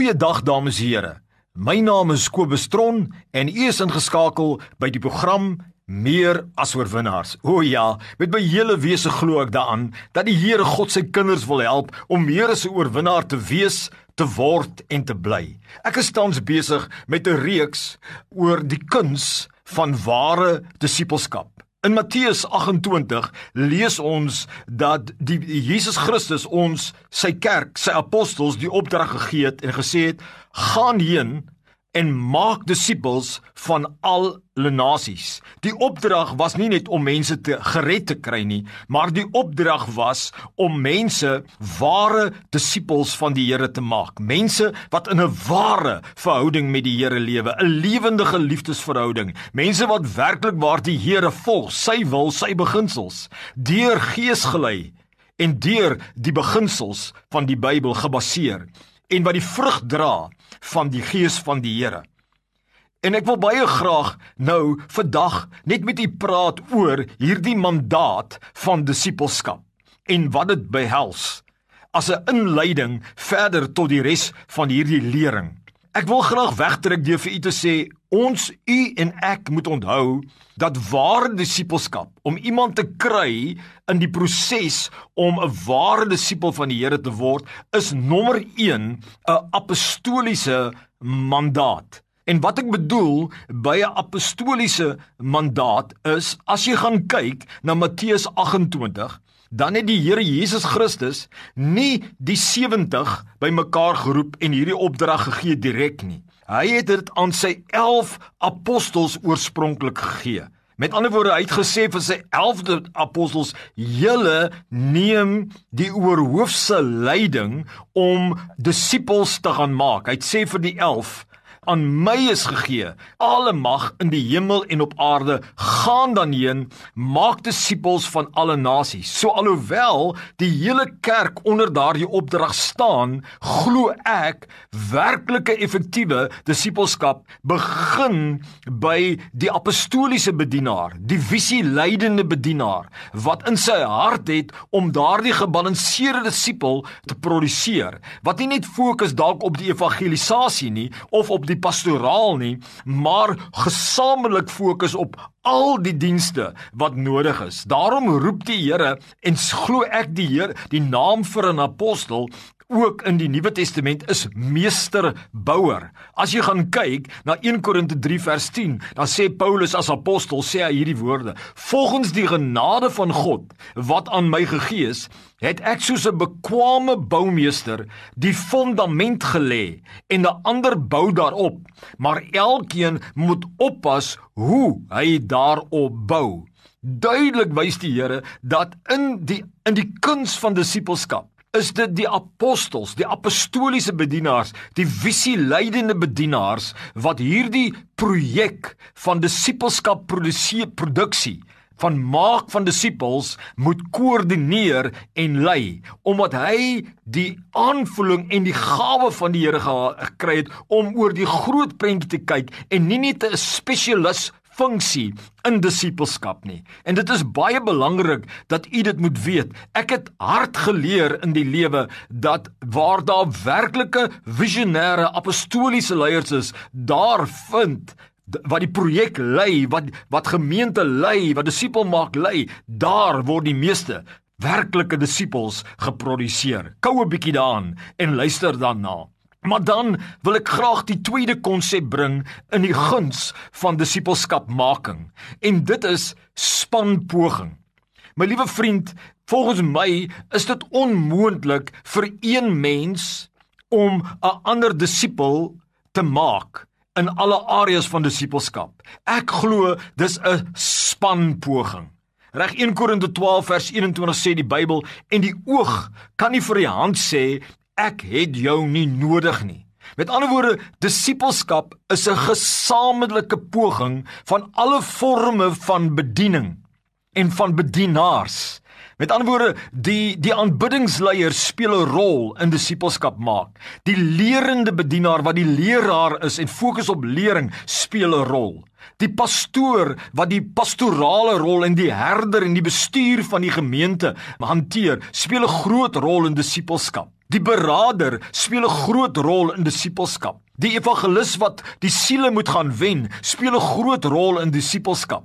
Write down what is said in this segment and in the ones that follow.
Goeiedag dames en here. My naam is Kobus Tron en u is ingeskakel by die program Meer as oorwinnaars. O ja, met my hele wese glo ek daaraan dat die Here God sy kinders wil help om meer as 'n oorwinnaar te wees, te word en te bly. Ek is tans besig met 'n reeks oor die kuns van ware disippelskap. In Matteus 28 lees ons dat die Jesus Christus ons sy kerk, sy apostels die opdrag gegee het en gesê het: "Gaan heen en maak disippels van al die nasies. Die opdrag was nie net om mense te gered te kry nie, maar die opdrag was om mense ware disippels van die Here te maak. Mense wat in 'n ware verhouding met die Here lewe, 'n lewendige liefdesverhouding. Mense wat werklik waar die Here volg, sy wil, sy beginsels, deur Gees gelei en deur die beginsels van die Bybel gebaseer en wat die vrug dra van die gees van die Here. En ek wil baie graag nou vandag net met u praat oor hierdie mandaat van disippelskap en wat dit behels as 'n inleiding verder tot die res van hierdie lering. Ek wil graag wegtrek deur vir u te sê ons u en ek moet onthou dat ware disippelskap om iemand te kry in die proses om 'n ware disipel van die Here te word is nommer 1 'n apostoliese mandaat. En wat ek bedoel by 'n apostoliese mandaat is as jy gaan kyk na Matteus 28, dan het die Here Jesus Christus nie die 70 bymekaar geroep en hierdie opdrag gegee direk nie. Hy het dit aan sy 11 apostels oorspronklik gegee. Met ander woorde, hy het gesê vir sy 11de apostels: "Julle neem die oorhoofse leiding om disippels te gaan maak." Hy het sê vir die 11: aan my is gegee. Alle mag in die hemel en op aarde gaan dan heen maak disippels van alle nasies. So alhoewel die hele kerk onder daardie opdrag staan glo ek werklike effektiewe disippelskap begin by die apostoliese bedienaar die visie leidende bedienaar wat in sy hart het om daardie gebalanseerde disipel te produseer wat nie net fokus dalk op die evangelisasie nie of op die pastoraal nie, maar gesamentlik fokus op al die dienste wat nodig is. Daarom roep die Here en glo ek die Here, die naam vir 'n apostel ook in die Nuwe Testament is meesterbouer. As jy gaan kyk na 1 Korinte 3 vers 10, dan sê Paulus as apostel sê hy hierdie woorde: "Volgens die genade van God wat aan my gegee is, het ek soos 'n bekwame boumeester die fondament gelê en 'n ander bou daarop, maar elkeen moet oppas hoe hy daarop bou." Duidelik wys die Here dat in die in die kuns van disippelskap is dit die apostels, die apostoliese bedienaars, die visieleidende bedienaars wat hierdie projek van disippelskap produseer produksie van maak van disippels moet koördineer en lei omdat hy die aanvoeling en die gawe van die Here gekry het om oor die groot prentjie te kyk en nie net 'n spesialis funksie in disippelskap nie. En dit is baie belangrik dat u dit moet weet. Ek het hard geleer in die lewe dat waar daar werklike visionêre apostoliese leiers is, daar vind wat die projek lei, wat wat gemeente lei, wat disipel maak lei, daar word die meeste werklike disippels geproduseer. Kou 'n bietjie daaraan en luister dan na. Maar dan wil ek graag die tweede konsep bring in die guns van disippelskapmaking en dit is spanpoging. My liewe vriend, volgens my is dit onmoontlik vir een mens om 'n ander disipel te maak in alle areas van disippelskap. Ek glo dis 'n spanpoging. Reg 1 Korinte 12 vers 21 sê die Bybel en die oog kan nie vir die hand sê ek het jou nie nodig nie. Met ander woorde, disippelskap is 'n gesamentlike poging van alle forme van bediening en van bedienaars Met ander woorde, die die aanbiddingsleier speel 'n rol in disippelskap maak. Die lerende bedienaar wat die leraar is en fokus op lering, speel 'n rol. Die pastoor wat die pastorale rol en die herder en die bestuur van die gemeente hanteer, speel 'n groot rol in disippelskap. Die beraader speel 'n groot rol in disippelskap. Die evangelis wat die siele moet gaan wen, speel 'n groot rol in disippelskap.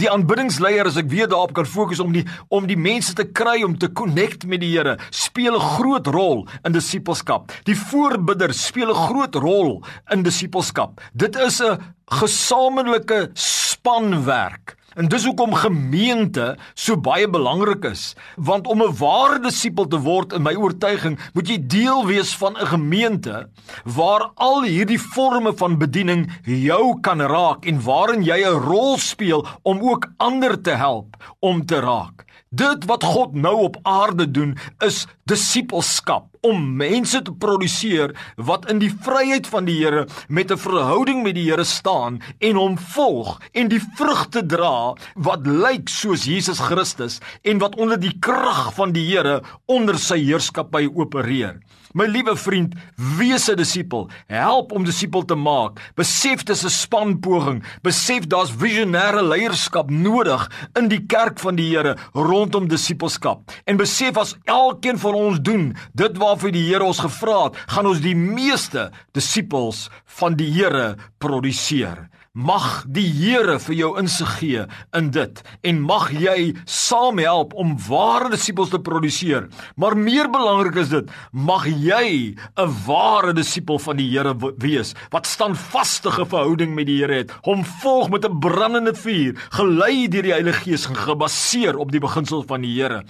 Die aanbiddingsleier as ek weer daarop kan fokus om die om die mense te kry om te connect met die Here, speel 'n groot rol in disippelskap. Die voorbidder speel 'n groot rol in disippelskap. Dit is 'n gesamentlike spanwerk. En dis hoekom gemeente so baie belangrik is, want om 'n ware disipel te word in my oortuiging, moet jy deel wees van 'n gemeente waar al hierdie forme van bediening jou kan raak en waarin jy 'n rol speel om ook ander te help om te raak. Dit wat God nou op aarde doen is disippelskap om mense te produseer wat in die vryheid van die Here met 'n verhouding met die Here staan en hom volg en die vrugte dra wat lyk soos Jesus Christus en wat onder die krag van die Here onder sy heerskappy opereer. My liewe vriend, wees 'n disipel. Help om disipel te maak. Besef dis 'n spanpoging. Besef daar's visionêre leierskap nodig in die kerk van die Here rondom disipelskap. En besef as elkeen van ons doen dit waarvoor die Here ons gevra het, gaan ons die meeste disipels van die Here produseer. Mag die Here vir jou insig gee in dit en mag jy saam help om ware disippels te produseer. Maar meer belangrik is dit, mag jy 'n ware disipel van die Here wees wat standvaste verhouding met die Here het, hom volg met 'n brandende vuur, gelei deur die Heilige Gees en gebaseer op die beginsels van die Here.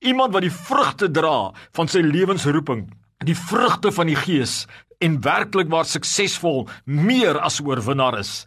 Iemand wat die vrugte dra van sy lewensroeping, die vrugte van die Gees en werklik waar suksesvol meer as oorwinnaar is